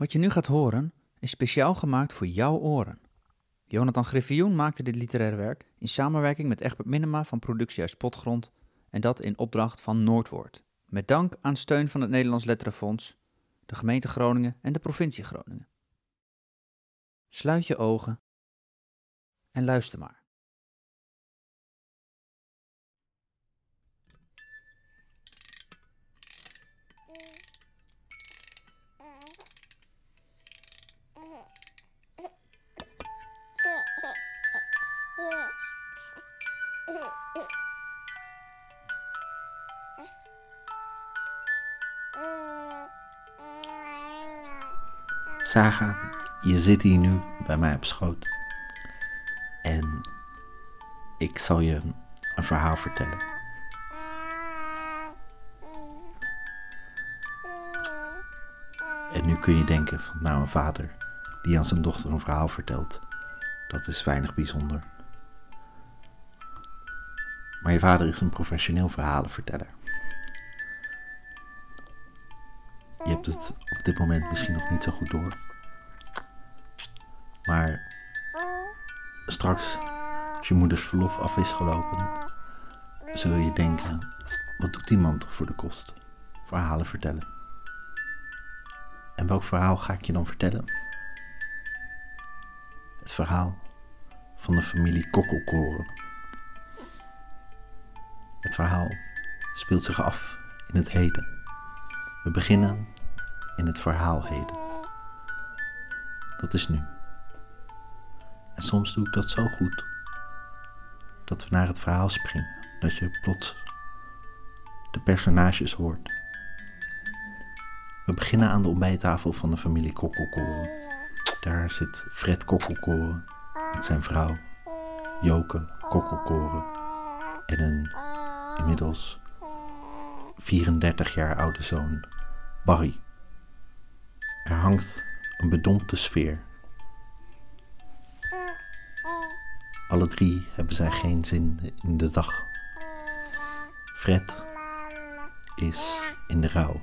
Wat je nu gaat horen is speciaal gemaakt voor jouw oren. Jonathan Griffioen maakte dit literaire werk in samenwerking met Egbert Minema van Productiehuis Potgrond en dat in opdracht van Noordwoord. Met dank aan steun van het Nederlands Letterenfonds, de gemeente Groningen en de provincie Groningen. Sluit je ogen en luister maar. Saga, je zit hier nu bij mij op schoot. En ik zal je een verhaal vertellen. En nu kun je denken van nou een vader die aan zijn dochter een verhaal vertelt. Dat is weinig bijzonder. Maar je vader is een professioneel verhalenverteller. Het op dit moment misschien nog niet zo goed door. Maar straks, als je moeders verlof af is gelopen, zul je denken: wat doet die man toch voor de kost? Verhalen vertellen. En welk verhaal ga ik je dan vertellen? Het verhaal van de familie Kokkelkoren. Het verhaal speelt zich af in het heden. We beginnen in het verhaal heden. Dat is nu. En soms doe ik dat zo goed dat we naar het verhaal springen, dat je plots de personages hoort. We beginnen aan de ontbijttafel van de familie Kokkelkoren. Daar zit Fred Kokkelkoren met zijn vrouw Joke Kokkelkoren en een inmiddels 34 jaar oude zoon Barry. Hangt een bedompte sfeer. Alle drie hebben zij geen zin in de dag. Fred is in de rouw.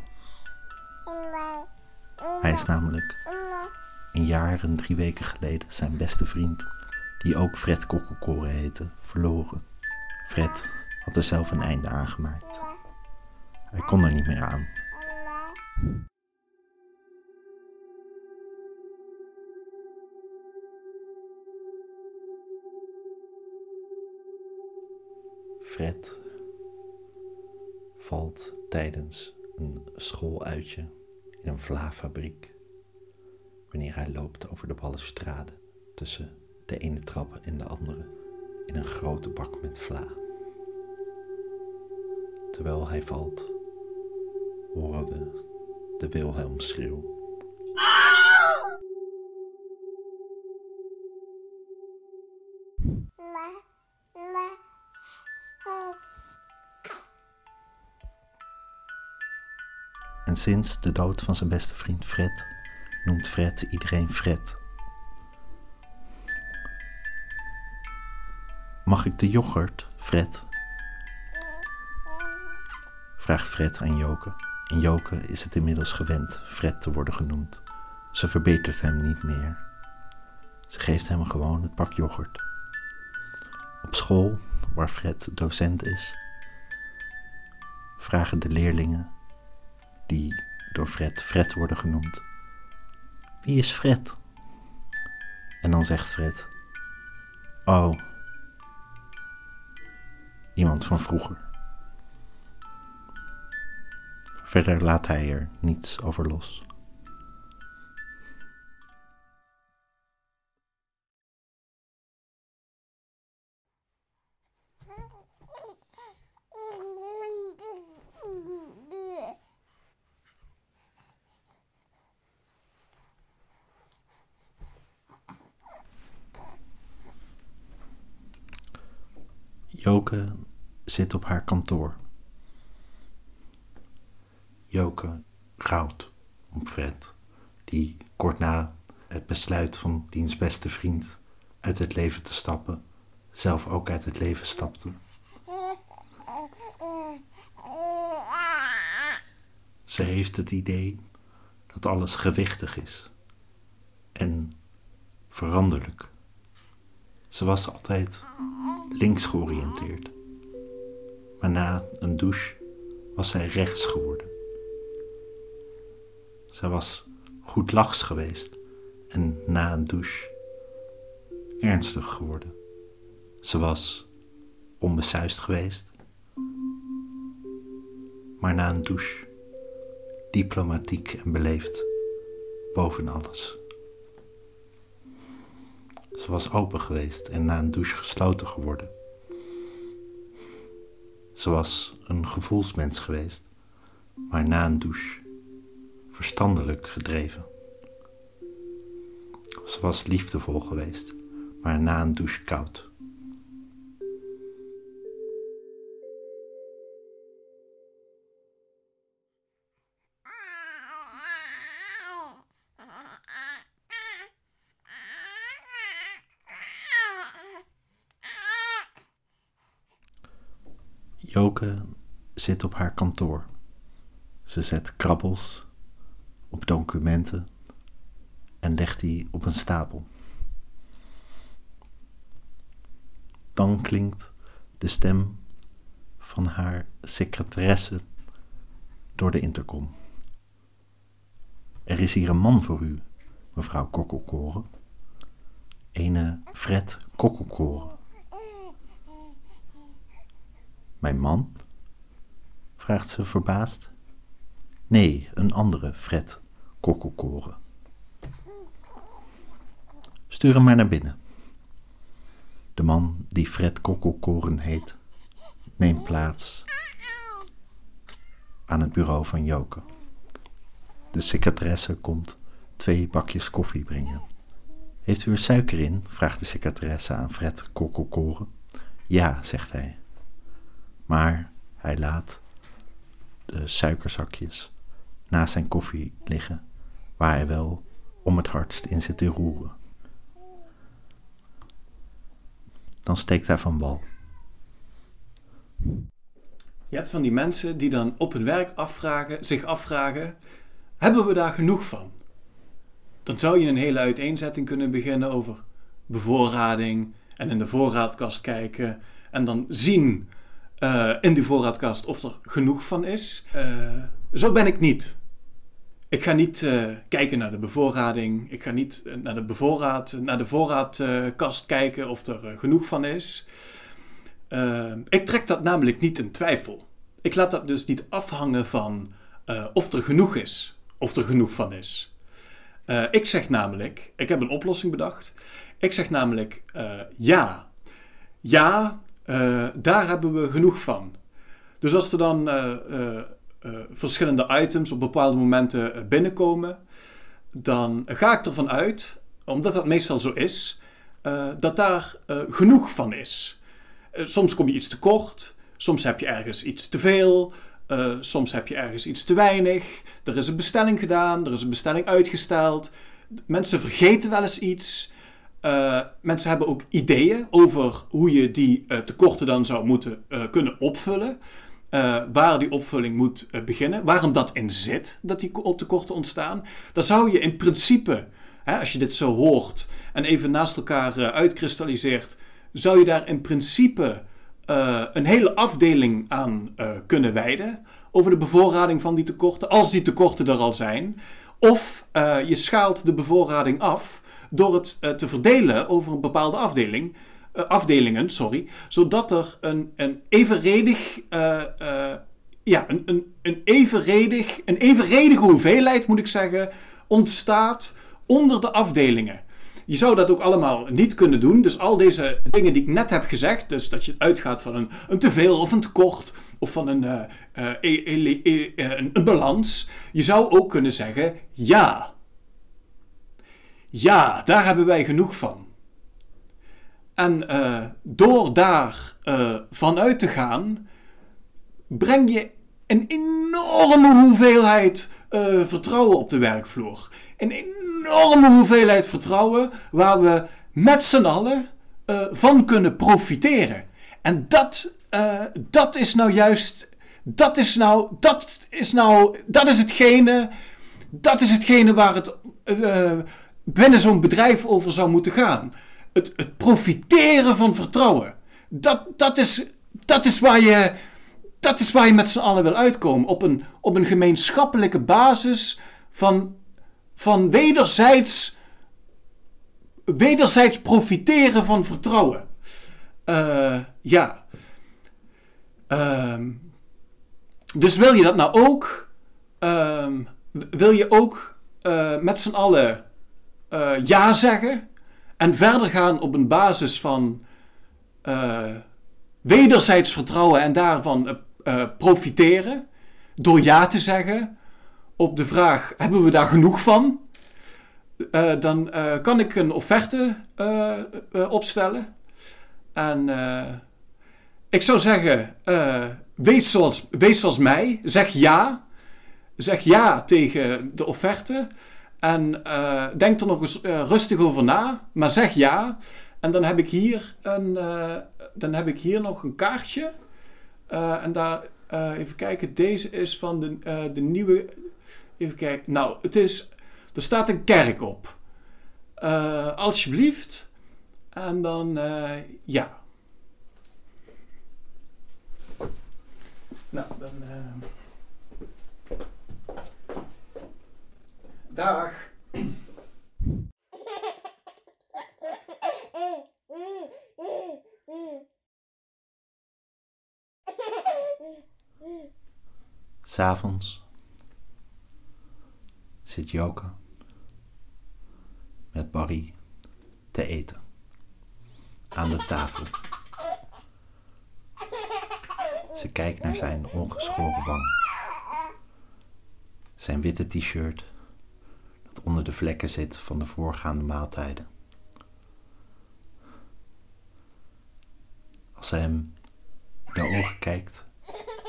Hij is namelijk een jaar en drie weken geleden zijn beste vriend, die ook Fred Kokkelkoren heette, verloren. Fred had er zelf een einde aan gemaakt. Hij kon er niet meer aan. Fred valt tijdens een schooluitje in een vlaafabriek wanneer hij loopt over de balustrade tussen de ene trap en de andere in een grote bak met vla. Terwijl hij valt, horen we de Wilhelmschreeuw. Sinds de dood van zijn beste vriend Fred noemt Fred iedereen Fred. Mag ik de yoghurt, Fred? Vraagt Fred aan Joke. En Joke is het inmiddels gewend Fred te worden genoemd. Ze verbetert hem niet meer. Ze geeft hem gewoon het pak yoghurt. Op school, waar Fred docent is, vragen de leerlingen, die door Fred Fred worden genoemd, wie is Fred? En dan zegt Fred, oh, iemand van vroeger. Verder laat hij er niets over los. Joke zit op haar kantoor. Joke rouwt om Fred, die kort na het besluit van diens beste vriend uit het leven te stappen, zelf ook uit het leven stapte. Ze heeft het idee dat alles gewichtig is en veranderlijk. Ze was altijd links georiënteerd, maar na een douche was zij rechts geworden. Zij was goed lachs geweest en na een douche ernstig geworden. Ze was onbesuist geweest, maar na een douche diplomatiek en beleefd boven alles. Ze was open geweest en na een douche gesloten geworden. Ze was een gevoelsmens geweest, maar na een douche verstandelijk gedreven. Ze was liefdevol geweest, maar na een douche koud. Joke zit op haar kantoor. Ze zet krabbels op documenten en legt die op een stapel. Dan klinkt de stem van haar secretaresse door de intercom. Er is hier een man voor u, mevrouw Kokkelkoren. Ene Fred Kokkelkoren. Mijn man? vraagt ze verbaasd. Nee, een andere Fred Kokkelkoren. Stuur hem maar naar binnen. De man die Fred Kokkelkoren heet, neemt plaats aan het bureau van Joke. De secretaresse komt twee bakjes koffie brengen. Heeft u er suiker in? vraagt de secretaresse aan Fred Kokkelkoren. Ja, zegt hij. Maar hij laat de suikerzakjes naast zijn koffie liggen, waar hij wel om het hardst in zit te roeren. Dan steekt hij van wal. Je hebt van die mensen die dan op hun werk afvragen, zich afvragen: hebben we daar genoeg van? Dan zou je een hele uiteenzetting kunnen beginnen over bevoorrading en in de voorraadkast kijken en dan zien uh, in die voorraadkast of er genoeg van is. Uh, zo ben ik niet. Ik ga niet uh, kijken naar de bevoorrading. Ik ga niet naar de, naar de voorraadkast kijken of er genoeg van is. ik trek dat namelijk niet in twijfel. Ik laat dat dus niet afhangen van of er genoeg is. Of er genoeg van is. ik zeg namelijk, ik heb een oplossing bedacht. Ik zeg namelijk ja. Ja, uh, daar hebben we genoeg van. Dus als er dan uh, uh, verschillende items op bepaalde momenten binnenkomen, dan ga ik ervan uit, omdat dat meestal zo is, dat daar genoeg van is. soms kom je iets te kort, soms heb je ergens iets te veel, soms heb je ergens iets te weinig. Er is een bestelling gedaan, er is een bestelling uitgesteld. Mensen vergeten wel eens iets. Uh, mensen hebben ook ideeën over hoe je die uh, tekorten dan zou moeten uh, kunnen opvullen. waar die opvulling moet beginnen. Waarom dat in zit, dat die tekorten ontstaan. Dan zou je in principe, hè, als je dit zo hoort en even naast elkaar uitkristalliseert, zou je daar in principe een hele afdeling aan kunnen wijden. Over de bevoorrading van die tekorten, als die tekorten er al zijn. Of je schaalt de bevoorrading af door het uh, te verdelen over een bepaalde afdeling, uh, afdelingen, sorry, zodat er een, een evenredig, uh, ja, een, een, een, evenredig, een evenredige hoeveelheid, moet ik zeggen, ontstaat onder de afdelingen. Je zou dat ook allemaal niet kunnen doen. Dus al deze dingen die ik net heb gezegd, dus dat je uitgaat van een, een teveel of een tekort of van een, e, e, e, een balans. Je zou ook kunnen zeggen ja. Ja, daar hebben wij genoeg van. En uh, door daar uh, vanuit te gaan, breng je een enorme hoeveelheid uh, vertrouwen op de werkvloer. Een enorme hoeveelheid vertrouwen waar we met z'n allen van kunnen profiteren. En dat, dat is nou juist, dat is nou, dat is nou, dat is hetgene Dat is hetgene waar het binnen zo'n bedrijf over zou moeten gaan. Het, het profiteren van vertrouwen. Dat, dat, is, dat, is waar je, dat is waar je met z'n allen wil uitkomen. Op een, op een gemeenschappelijke basis van, van wederzijds, wederzijds profiteren van vertrouwen. Uh, ja. Ehm, dus wil je dat nou ook? Ehm, wil je ook uh, met z'n allen uh, ja zeggen en verder gaan op een basis van wederzijds vertrouwen en daarvan profiteren door ja te zeggen op de vraag: hebben we daar genoeg van? dan kan ik een offerte opstellen. En ik zou zeggen, wees, zoals, wees zoals mij. Zeg ja. Zeg ja tegen de offerte. En uh, denk er nog eens uh, rustig over na. Maar zeg ja. En dan heb ik hier, een, dan heb ik hier nog een kaartje. en daar, even kijken. Deze is van de, de nieuwe... Even kijken. Nou, het is... Er staat een kerk op. alsjeblieft. En dan, ja. Nou, dan. Dag. S'avonds zit Joke met Barry te eten aan de tafel. Ze kijkt naar zijn ongeschoren wang. Zijn witte t-shirt onder de vlekken zit van de voorgaande maaltijden. Als ze hem in de ogen kijkt,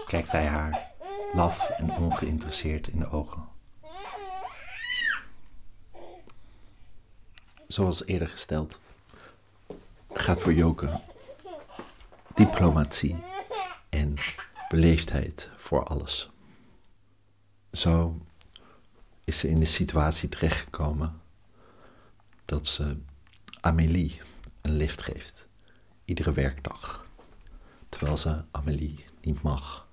kijkt hij haar laf en ongeïnteresseerd in de ogen. Zoals eerder gesteld, gaat voor Joke diplomatie en beleefdheid voor alles. Zo is ze in de situatie terechtgekomen dat ze Amélie een lift geeft, iedere werkdag, terwijl ze Amélie niet mag.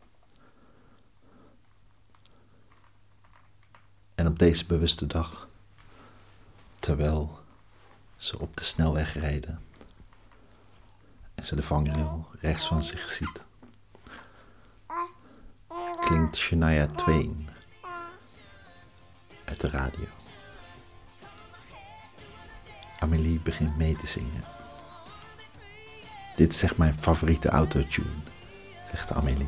En op deze bewuste dag, terwijl ze op de snelweg rijden en ze de vangrail rechts van zich ziet, klinkt Shania Twain uit de radio. Amelie begint mee te zingen. Dit is echt mijn favoriete autotune, zegt Amelie.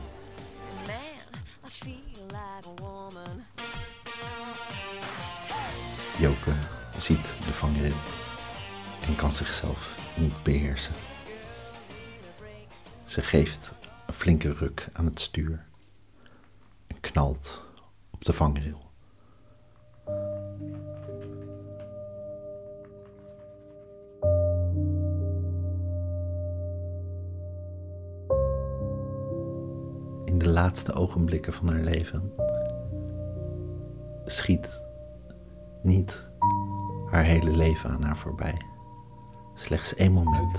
Joke ziet de vangrail en kan zichzelf niet beheersen. Ze geeft een flinke ruk aan het stuur knalt op de vangrail. Laatste ogenblikken van haar leven schiet niet haar hele leven aan haar voorbij. Slechts één moment.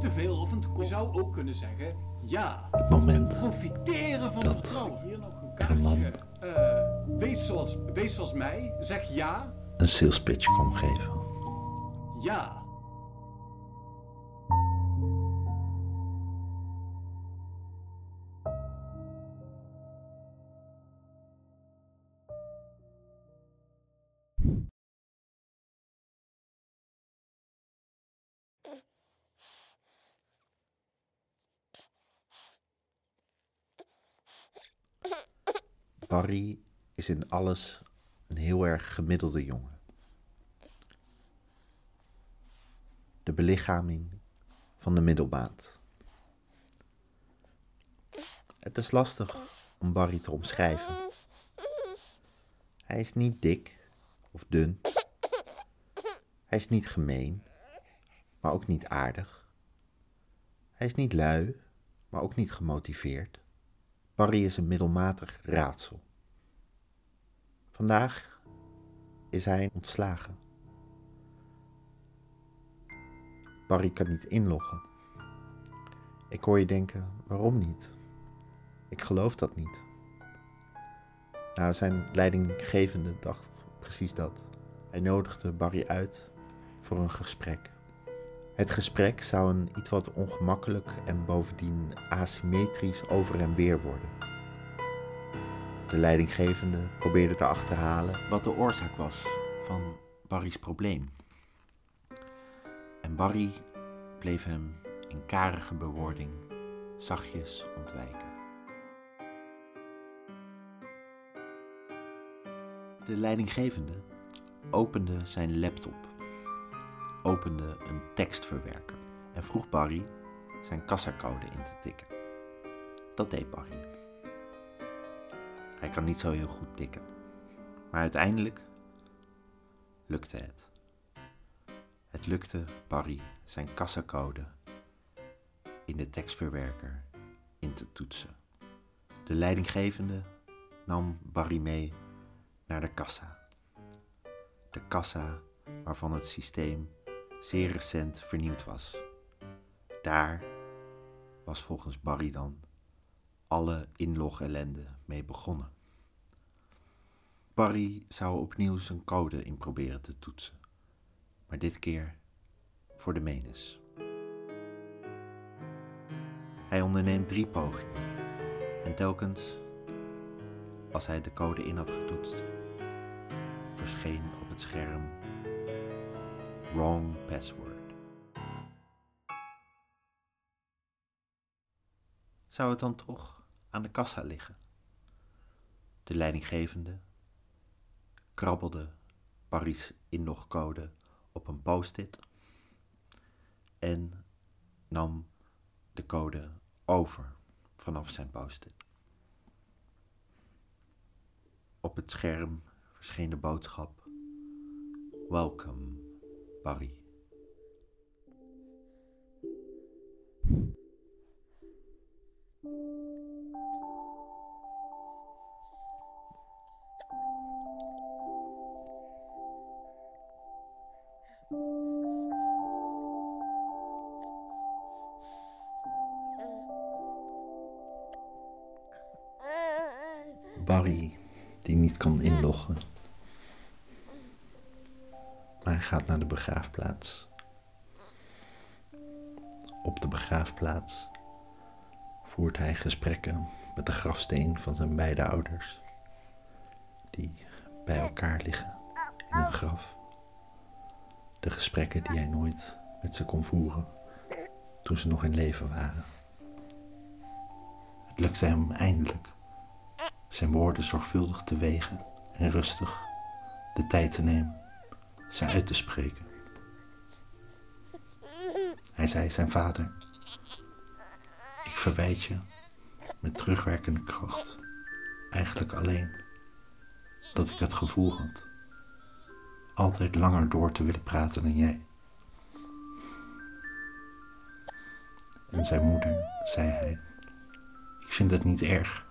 Te veel of een Je zou ook kunnen zeggen, ja. Het moment profiteren van dat vertrouwen. Hier nog een, een man uh, wees, zoals, wees zoals mij, zeg ja. Een sales pitch kwam geven. Ja. Barry is in alles een heel erg gemiddelde jongen. De belichaming van de middelmaat. Het is lastig om Barry te omschrijven. Hij is niet dik of dun. Hij is niet gemeen, maar ook niet aardig. Hij is niet lui, maar ook niet gemotiveerd. Barry is een middelmatig raadsel. Vandaag is hij ontslagen. Barry kan niet inloggen. Ik hoor je denken, waarom niet? Ik geloof dat niet. Nou, zijn leidinggevende dacht precies dat. Hij nodigde Barry uit voor een gesprek. Het gesprek zou een iets wat ongemakkelijk en bovendien asymmetrisch over en weer worden. De leidinggevende probeerde te achterhalen wat de oorzaak was van Barry's probleem. En Barry bleef hem in karige bewoording zachtjes ontwijken. De leidinggevende opende zijn laptop, opende een tekstverwerker en vroeg Barry zijn kassacode in te tikken. Dat deed Barry. Hij kan niet zo heel goed tikken, maar uiteindelijk lukte het. Het lukte Barry zijn kassacode in de tekstverwerker in te toetsen. De leidinggevende nam Barry mee naar de kassa. De kassa waarvan het systeem zeer recent vernieuwd was. Daar was volgens Barry dan alle inlog-ellende mee begonnen. Barry zou opnieuw zijn code in proberen te toetsen, maar dit keer voor de menes. Hij onderneemt drie pogingen en telkens als hij de code in had getoetst, verscheen op het scherm Wrong Password. Zou het dan toch aan de kassa liggen? De leidinggevende krabbelde Barry's inlogcode op een post-it en nam de code over vanaf zijn post-it. Op het scherm verscheen de boodschap: Welcome, Barry. Barry, die niet kan inloggen. Maar hij gaat naar de begraafplaats. Op de begraafplaats voert hij gesprekken met de grafsteen van zijn beide ouders, die bij elkaar liggen in een graf. De gesprekken die hij nooit met ze kon voeren toen ze nog in leven waren. Het lukte hem eindelijk zijn woorden zorgvuldig te wegen en rustig de tijd te nemen ze uit te spreken. Hij zei zijn vader, ik verwijt je met terugwerkende kracht eigenlijk alleen dat ik het gevoel had altijd langer door te willen praten dan jij. En zijn moeder zei hij, ik vind het niet erg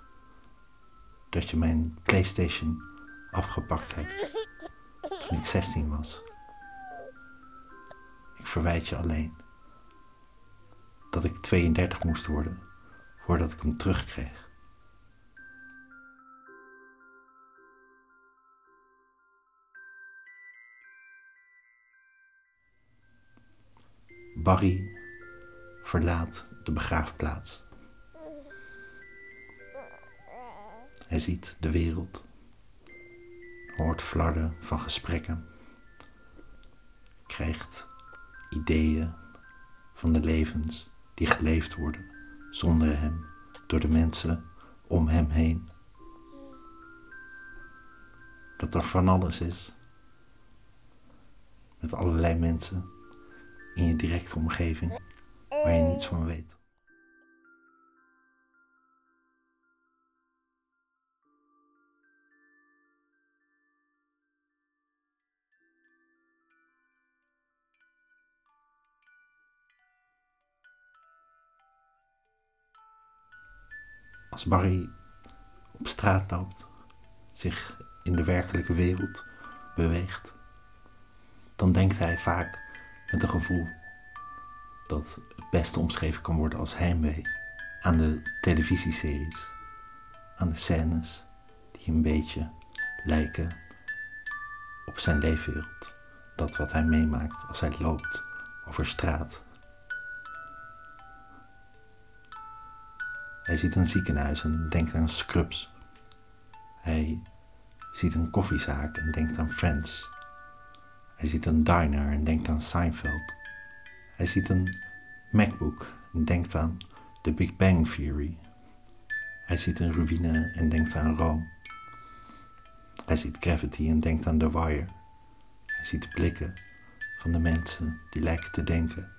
dat je mijn PlayStation afgepakt hebt toen ik 16 was. Ik verwijt je alleen dat ik 32 moest worden voordat ik hem terugkreeg. Barry verlaat de begraafplaats. Hij ziet de wereld, hoort flarden van gesprekken, krijgt ideeën van de levens die geleefd worden zonder hem, door de mensen om hem heen. Dat er van alles is, met allerlei mensen in je directe omgeving waar je niets van weet. Als Barry op straat loopt, zich in de werkelijke wereld beweegt, dan denkt hij vaak met een gevoel dat het beste omschreven kan worden als heimwee aan de televisieseries, aan de scènes die een beetje lijken op zijn leefwereld. Dat wat hij meemaakt als hij loopt over straat. Hij ziet een ziekenhuis en denkt aan Scrubs. Hij ziet een koffiezaak en denkt aan Friends. Hij ziet een diner en denkt aan Seinfeld. Hij ziet een MacBook en denkt aan The Big Bang Theory. Hij ziet een ruïne en denkt aan Rome. Hij ziet Gravity en denkt aan The Wire. Hij ziet de blikken van de mensen die lijken te denken: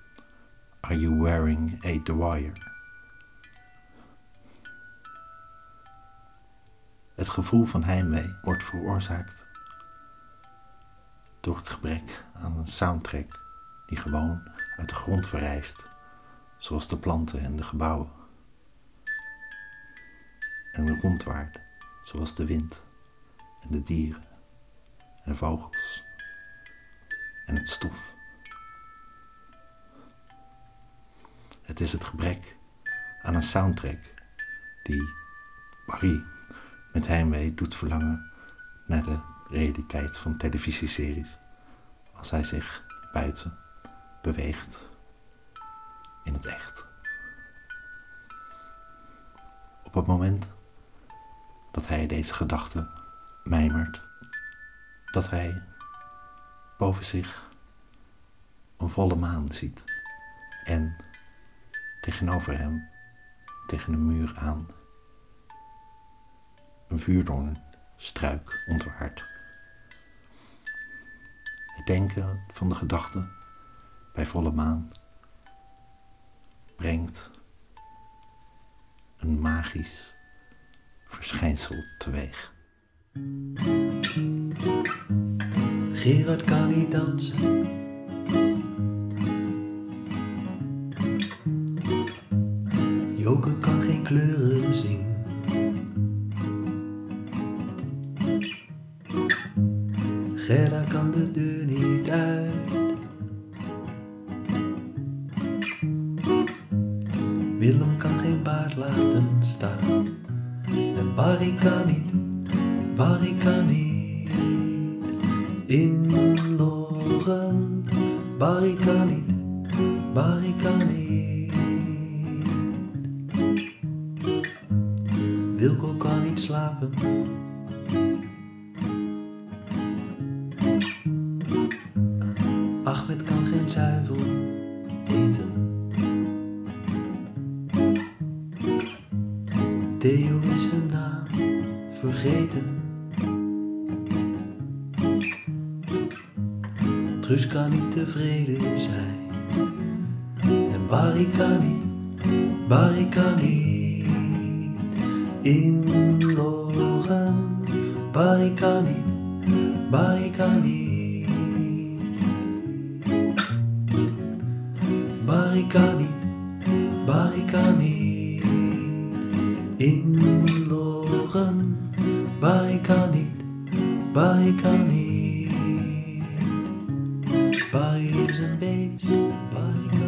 Are you wearing a The Wire? Het gevoel van heimwee wordt veroorzaakt door het gebrek aan een soundtrack die gewoon uit de grond verrijst, zoals de planten en de gebouwen. En rondwaart, zoals de wind en de dieren en de vogels en het stof. Het is het gebrek aan een soundtrack die Marie met heimwee doet verlangen naar de realiteit van televisieseries als hij zich buiten beweegt in het echt. Op het moment dat hij deze gedachte mijmert, dat hij boven zich een volle maan ziet en tegenover hem, tegen een muur aan, een vuurdoornstruik ontwaart. Het denken van de gedachte bij volle maan brengt een magisch verschijnsel teweeg. Gerard kan niet dansen. Ahmed kan geen zuivel eten. Theo is zijn naam vergeten. Truus kan niet tevreden zijn. En Barry kan niet, Barry kan niet Barry is een beest, Barry